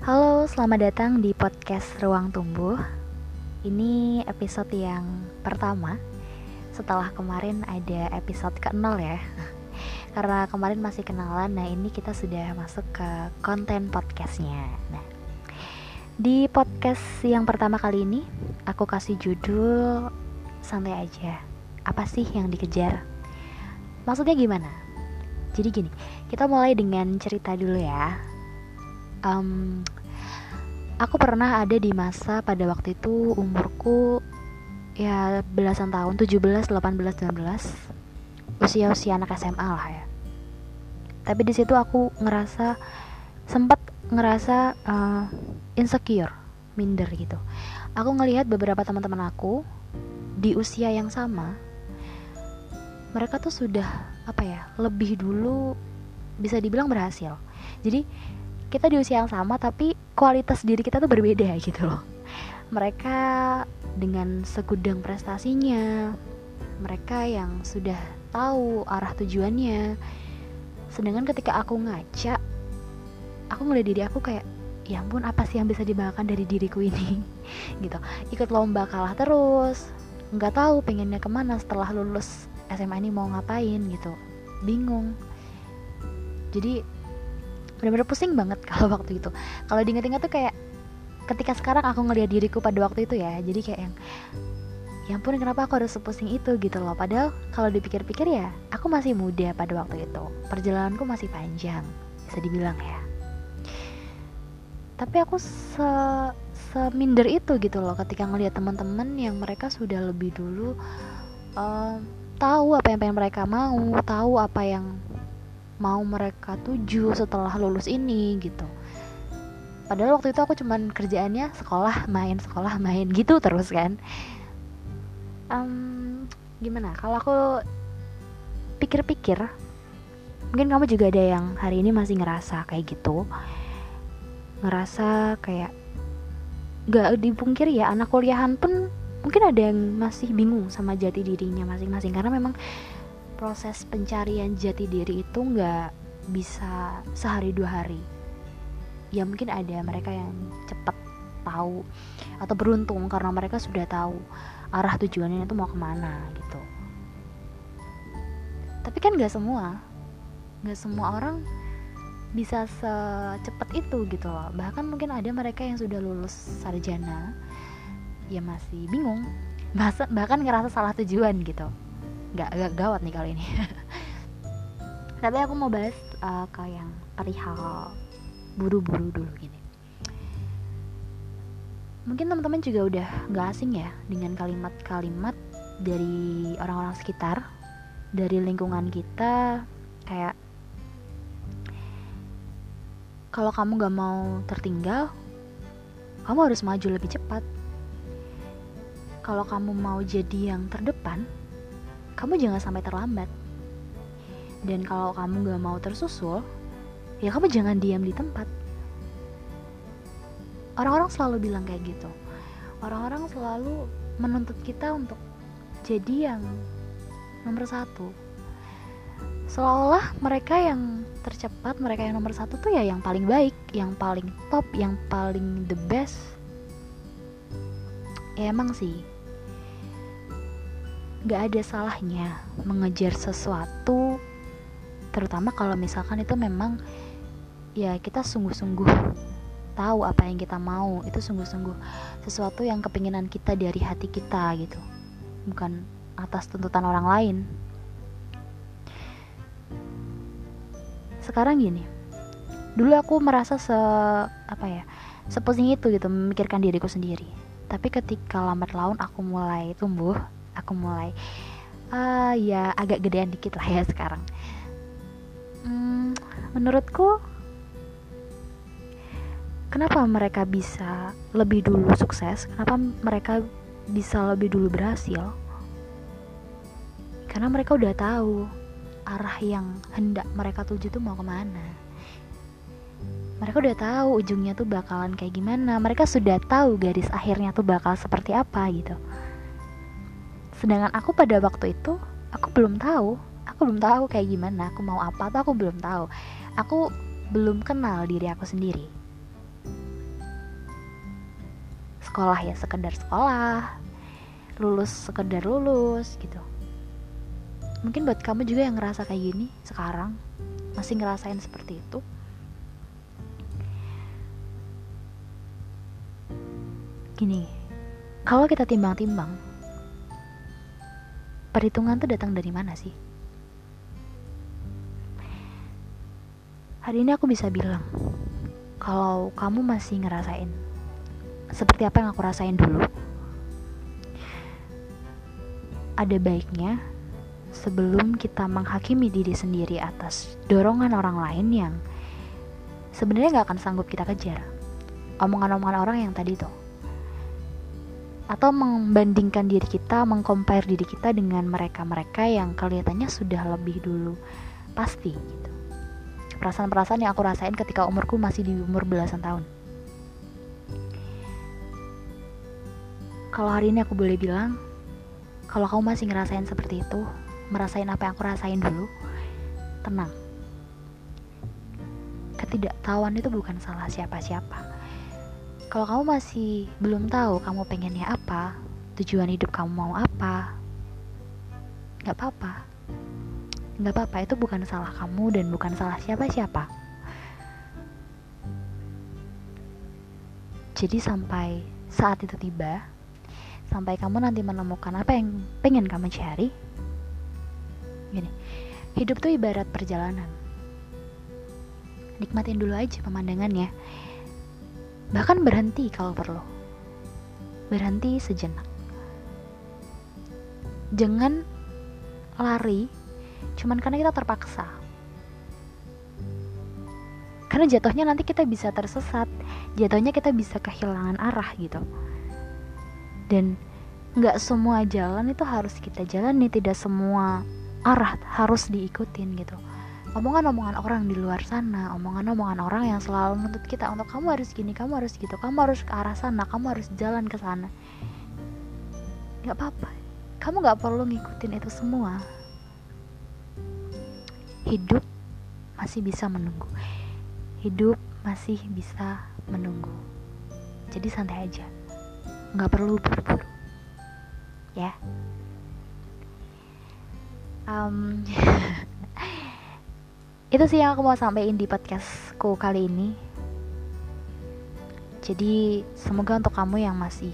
Halo, selamat datang di podcast Ruang Tumbuh. Ini episode yang pertama setelah kemarin ada episode ke-0 ya. Karena kemarin masih kenalan, nah ini kita sudah masuk ke konten podcastnya. Nah, di podcast yang pertama kali ini aku kasih judul santai aja. Apa sih yang dikejar? Maksudnya gimana? Jadi gini, kita mulai dengan cerita dulu ya um, aku pernah ada di masa pada waktu itu umurku ya belasan tahun 17 18 19 usia-usia anak SMA lah ya. Tapi di situ aku ngerasa sempat ngerasa uh, insecure minder gitu. Aku ngelihat beberapa teman-teman aku di usia yang sama mereka tuh sudah apa ya lebih dulu bisa dibilang berhasil. Jadi kita di usia yang sama tapi kualitas diri kita tuh berbeda gitu loh. Mereka dengan segudang prestasinya mereka yang sudah tahu arah tujuannya. Sedangkan ketika aku ngaca aku ngeliat diri aku kayak ya ampun apa sih yang bisa dibanggakan dari diriku ini? Gitu. Ikut lomba kalah terus nggak tahu pengennya ke mana setelah lulus SMA ini mau ngapain gitu. Bingung. Jadi bener-bener pusing banget kalau waktu itu. Kalau diinget-inget tuh kayak ketika sekarang aku ngeliat diriku pada waktu itu ya jadi kayak yang ya ampun kenapa aku harus sepusing itu? gitu loh. Padahal kalau dipikir-pikir ya aku masih muda pada waktu itu. Perjalananku masih panjang bisa dibilang ya. Tapi aku se seminder itu gitu loh ketika ngelihat teman-teman yang mereka sudah lebih dulu um, tahu apa yang pengen mereka mau tahu apa yang mau mereka tuju setelah lulus ini gitu. Padahal waktu itu aku cuman kerjaannya sekolah main sekolah main gitu terus kan. Um, gimana? Kalau aku pikir-pikir mungkin kamu juga ada yang hari ini masih ngerasa kayak gitu. Ngerasa kayak gak dipungkir ya anak kuliahan pun mungkin ada yang masih bingung sama jati dirinya masing-masing. Karena memang proses pencarian jati diri itu nggak bisa sehari dua hari. Ya mungkin ada mereka yang cepat tahu atau beruntung karena mereka sudah tahu arah tujuannya itu mau ke mana gitu. Tapi kan nggak semua nggak semua orang bisa secepat itu gitu loh. Bahkan mungkin ada mereka yang sudah lulus sarjana ya masih bingung bahkan ngerasa salah tujuan gitu nggak agak gawat nih kali ini. Tapi aku mau bahas uh, ke yang perihal buru-buru dulu gini. Mungkin teman-teman juga udah nggak asing ya dengan kalimat-kalimat dari orang-orang sekitar dari lingkungan kita kayak kalau kamu gak mau tertinggal kamu harus maju lebih cepat. Kalau kamu mau jadi yang terdepan kamu jangan sampai terlambat. Dan kalau kamu gak mau tersusul, ya kamu jangan diam di tempat. Orang-orang selalu bilang kayak gitu. Orang-orang selalu menuntut kita untuk jadi yang nomor satu. Seolah-olah mereka yang tercepat, mereka yang nomor satu tuh ya yang paling baik, yang paling top, yang paling the best. Ya emang sih, gak ada salahnya mengejar sesuatu terutama kalau misalkan itu memang ya kita sungguh-sungguh tahu apa yang kita mau. Itu sungguh-sungguh sesuatu yang kepinginan kita dari hati kita gitu. Bukan atas tuntutan orang lain. Sekarang gini dulu aku merasa se apa ya sepusing itu gitu memikirkan diriku sendiri. Tapi ketika lambat laun aku mulai tumbuh aku mulai. Uh, ya agak gedean dikit lah ya sekarang. Hmm, menurutku kenapa mereka bisa lebih dulu sukses? Kenapa mereka bisa lebih dulu berhasil? Karena mereka udah tahu arah yang hendak mereka tuju tuh mau ke mana. Mereka udah tahu ujungnya tuh bakalan kayak gimana. Mereka sudah tahu garis akhirnya tuh bakal seperti apa gitu sedangkan aku pada waktu itu aku belum tahu. Aku belum tahu kayak gimana aku mau apa tuh aku belum tahu. Aku belum kenal diri aku sendiri. Sekolah ya sekedar sekolah. Lulus sekedar lulus gitu. Mungkin buat kamu juga yang ngerasa kayak gini sekarang masih ngerasain seperti itu? Gini kalau kita timbang-timbang perhitungan tuh datang dari mana sih? Hari ini aku bisa bilang kalau kamu masih ngerasain seperti apa yang aku rasain dulu ada baiknya sebelum kita menghakimi diri sendiri atas dorongan orang lain yang sebenarnya nggak akan sanggup kita kejar. Omongan-omongan orang yang tadi tuh atau membandingkan diri kita, mengcompare diri kita dengan mereka-mereka yang kelihatannya sudah lebih dulu pasti gitu. Perasaan-perasaan yang aku rasain ketika umurku masih di umur belasan tahun. Kalau hari ini aku boleh bilang, kalau kamu masih ngerasain seperti itu, merasain apa yang aku rasain dulu, tenang. Ketidaktahuan itu bukan salah siapa-siapa. Kalau kamu masih belum tahu kamu pengennya apa, tujuan hidup kamu mau apa, nggak apa-apa. Nggak apa-apa, itu bukan salah kamu dan bukan salah siapa-siapa. Jadi sampai saat itu tiba, sampai kamu nanti menemukan apa yang pengen kamu cari gini hidup tuh ibarat perjalanan nikmatin dulu aja pemandangannya bahkan berhenti kalau perlu. Berhenti sejenak. Jangan lari cuman karena kita terpaksa. Karena jatuhnya nanti kita bisa tersesat jatuhnya kita bisa kehilangan arah gitu. Dan nggak semua jalan itu harus kita jalani tidak semua arah harus diikutin gitu omongan-omongan orang di luar sana omongan-omongan orang yang selalu menuntut kita untuk kamu harus gini kamu harus gitu kamu harus ke arah sana kamu harus jalan ke sana. Nggak apa-apa. Kamu nggak perlu ngikutin itu semua. Hidup masih bisa menunggu. Hidup masih bisa menunggu. Jadi santai aja. Nggak perlu buru-buru. Ya. Um, itu sih yang aku mau sampaikan di podcastku kali ini jadi semoga untuk kamu yang masih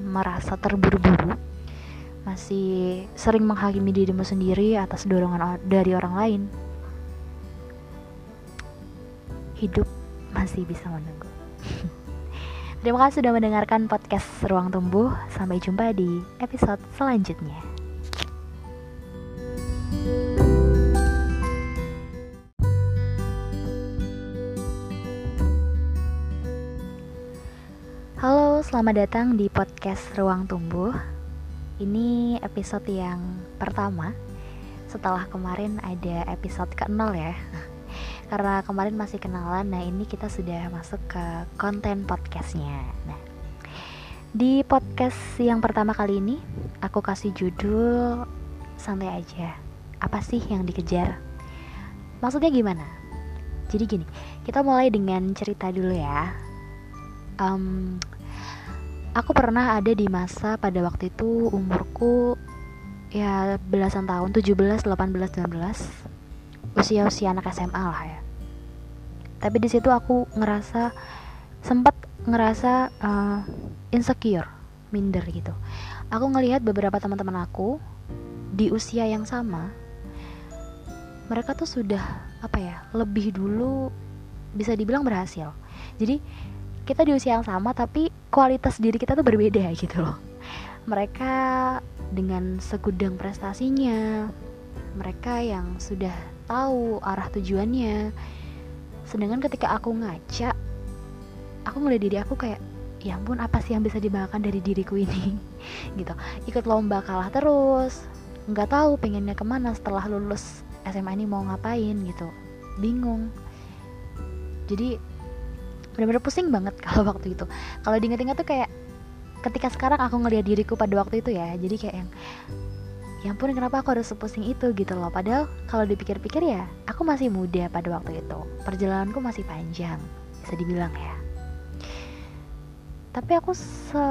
merasa terburu-buru masih sering menghakimi dirimu sendiri atas dorongan dari orang lain hidup masih bisa menunggu Terima kasih sudah mendengarkan podcast Ruang Tumbuh. Sampai jumpa di episode selanjutnya. Selamat datang di podcast Ruang Tumbuh. Ini episode yang pertama. Setelah kemarin ada episode ke-0 ya. Karena kemarin masih kenalan nah ini kita sudah masuk ke konten podcastnya. Nah di podcast yang pertama kali ini aku kasih judul santai aja. Apa sih yang dikejar? Maksudnya gimana? Jadi gini kita mulai dengan cerita dulu ya. Um, aku pernah ada di masa pada waktu itu umurku ya belasan tahun 17 18 19 usia-usia anak SMA lah ya. Tapi di situ aku ngerasa sempat ngerasa uh, insecure minder gitu. Aku ngelihat beberapa teman-teman aku di usia yang sama mereka tuh sudah apa ya lebih dulu bisa dibilang berhasil. Jadi kita di usia yang sama tapi kualitas diri kita tuh berbeda gitu loh. Mereka dengan segudang prestasinya mereka yang sudah tahu arah tujuannya. Sedangkan ketika aku ngaca aku ngeliat diri aku kayak ya ampun apa sih yang bisa dibanggakan dari diriku ini? Gitu. Ikut lomba kalah terus nggak tahu pengennya ke mana setelah lulus SMA ini mau ngapain gitu. Bingung. Jadi benar-benar pusing banget kalau waktu itu. Kalau diinget-inget tuh kayak ketika sekarang aku ngeliat diriku pada waktu itu ya jadi kayak yang ya ampun kenapa aku harus sepusing itu? gitu loh. Padahal kalau dipikir-pikir ya aku masih muda pada waktu itu. Perjalananku masih panjang bisa dibilang ya. Tapi aku se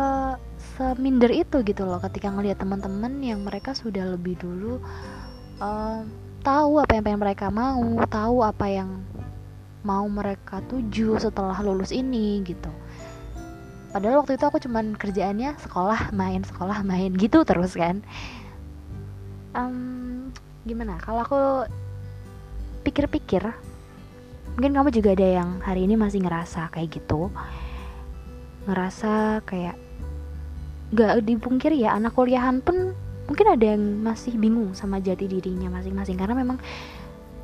seminder itu gitu loh ketika ngelihat teman-teman yang mereka sudah lebih dulu uh, tahu apa yang pengen mereka mau tahu apa yang mau mereka tuju setelah lulus ini gitu. Padahal waktu itu aku cuman kerjaannya sekolah main sekolah main gitu terus kan. Um, gimana? Kalau aku pikir-pikir mungkin kamu juga ada yang hari ini masih ngerasa kayak gitu. Ngerasa kayak gak dipungkiri ya anak kuliahan pun mungkin ada yang masih bingung sama jati dirinya masing-masing. Karena memang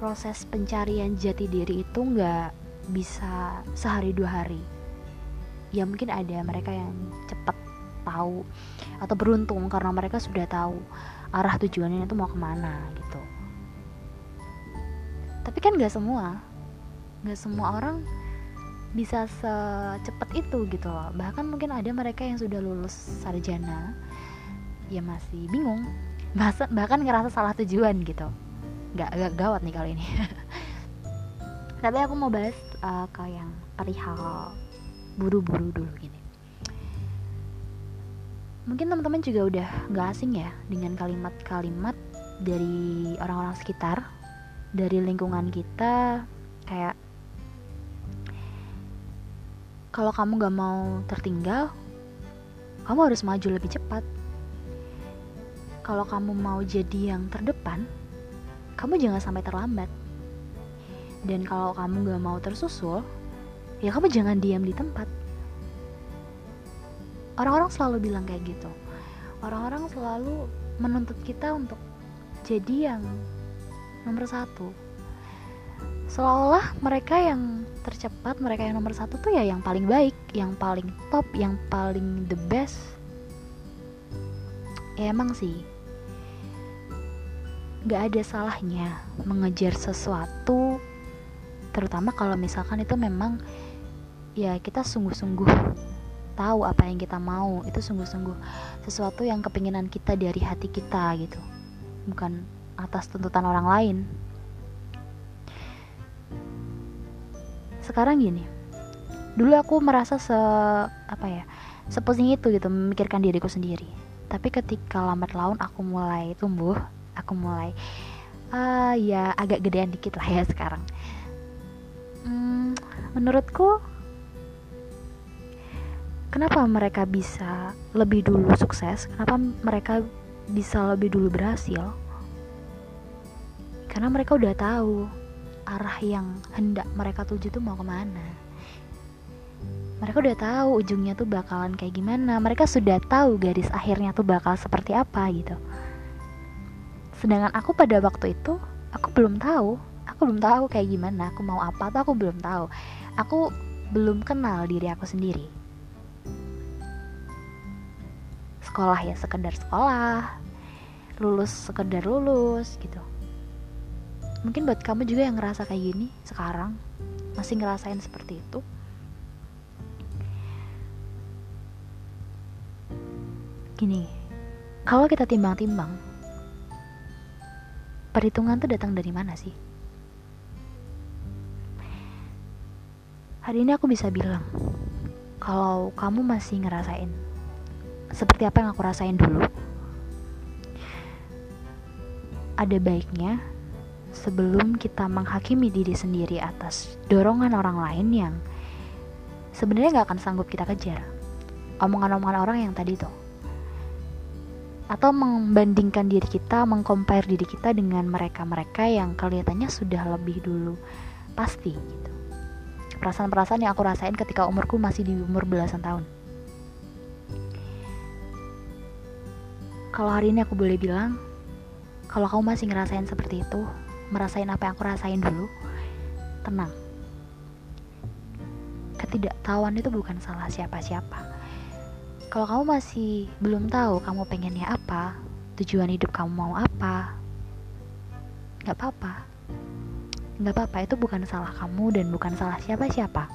proses pencarian jati diri itu nggak bisa sehari dua hari. Ya mungkin ada mereka yang cepat tahu atau beruntung karena mereka sudah tahu arah tujuannya itu mau ke mana gitu. Tapi kan nggak semua nggak semua orang bisa secepat itu gitu loh. Bahkan mungkin ada mereka yang sudah lulus sarjana ya masih bingung bahkan, bahkan ngerasa salah tujuan gitu nggak agak gawat nih kali ini tapi aku mau bahas uh, ke yang perihal buru-buru dulu gini mungkin teman-teman juga udah nggak asing ya dengan kalimat-kalimat dari orang-orang sekitar dari lingkungan kita kayak kalau kamu gak mau tertinggal, kamu harus maju lebih cepat. Kalau kamu mau jadi yang terdepan, kamu jangan sampai terlambat. Dan kalau kamu gak mau tersusul, ya kamu jangan diam di tempat. Orang-orang selalu bilang kayak gitu. Orang-orang selalu menuntut kita untuk jadi yang nomor satu. Seolah-olah mereka yang tercepat mereka yang nomor satu tuh ya yang paling baik yang paling top yang paling the best ya emang sih gak ada salahnya mengejar sesuatu terutama kalau misalkan itu memang ya kita sungguh-sungguh tahu apa yang kita mau. Itu sungguh-sungguh sesuatu yang kepinginan kita dari hati kita gitu. Bukan atas tuntutan orang lain. Sekarang gini dulu aku merasa se apa ya sepusing itu gitu memikirkan diriku sendiri. Tapi ketika lambat laun aku mulai tumbuh aku mulai. Uh, ya agak gedean dikit lah ya sekarang. Hmm, menurutku kenapa mereka bisa lebih dulu sukses? Kenapa mereka bisa lebih dulu berhasil? Karena mereka udah tahu arah yang hendak mereka tuju tuh mau ke mana. Mereka udah tahu ujungnya tuh bakalan kayak gimana. Mereka sudah tahu garis akhirnya tuh bakal seperti apa gitu sedangkan aku pada waktu itu aku belum tahu. Aku belum tahu kayak gimana aku mau apa tuh aku belum tahu. Aku belum kenal diri aku sendiri. Sekolah ya sekedar sekolah. Lulus sekedar lulus gitu. Mungkin buat kamu juga yang ngerasa kayak gini sekarang masih ngerasain seperti itu? Gini kalau kita timbang-timbang perhitungan tuh datang dari mana sih? Hari ini aku bisa bilang kalau kamu masih ngerasain seperti apa yang aku rasain dulu ada baiknya sebelum kita menghakimi diri sendiri atas dorongan orang lain yang sebenarnya nggak akan sanggup kita kejar. Omongan-omongan orang yang tadi tuh atau membandingkan diri kita, mengcompare diri kita dengan mereka-mereka yang kelihatannya sudah lebih dulu pasti gitu. Perasaan-perasaan yang aku rasain ketika umurku masih di umur belasan tahun. Kalau hari ini aku boleh bilang, kalau kamu masih ngerasain seperti itu, merasain apa yang aku rasain dulu tenang ketidaktahuan itu bukan salah siapa-siapa kalau kamu masih belum tahu kamu pengennya apa tujuan hidup kamu mau apa nggak apa-apa. Nggak apa-apa itu bukan salah kamu dan bukan salah siapa-siapa.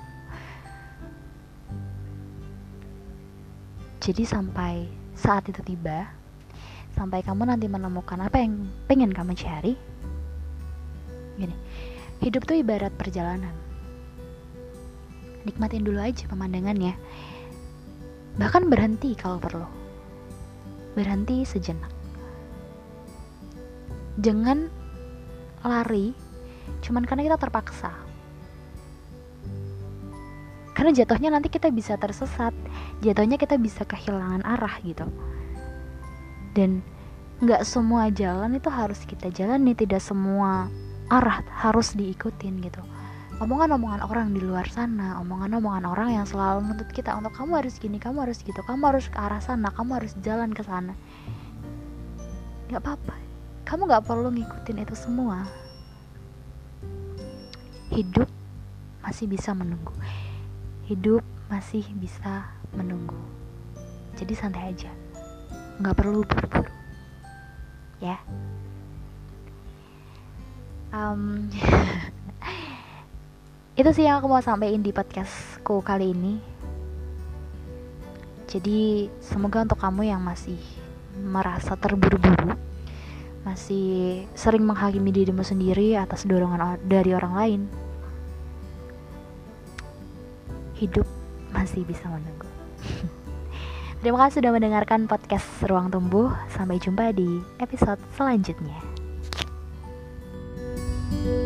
Jadi sampai saat itu tiba sampai kamu nanti menemukan apa yang pengen kamu cari gini hidup tuh ibarat perjalanan. Nikmatin dulu aja pemandangannya bahkan berhenti kalau perlu. Berhenti sejenak. Jangan lari cuman karena kita terpaksa. Karena jatuhnya nanti kita bisa tersesat jatuhnya kita bisa kehilangan arah gitu. Dan nggak semua jalan itu harus kita jalani tidak semua arah harus diikutin gitu omongan-omongan orang di luar sana omongan-omongan orang yang selalu menuntut kita untuk kamu harus gini kamu harus gitu kamu harus ke arah sana kamu harus jalan ke sana. Nggak apa-apa. Kamu nggak perlu ngikutin itu semua. Hidup masih bisa menunggu. Hidup masih bisa menunggu. Jadi santai aja. Nggak perlu buru-buru. Ya. Um, itu sih yang aku mau sampaikan di podcastku kali ini. Jadi semoga untuk kamu yang masih merasa terburu-buru masih sering menghakimi dirimu sendiri atas dorongan dari orang lain hidup masih bisa menunggu. Terima kasih sudah mendengarkan podcast Ruang Tumbuh. Sampai jumpa di episode selanjutnya. thank you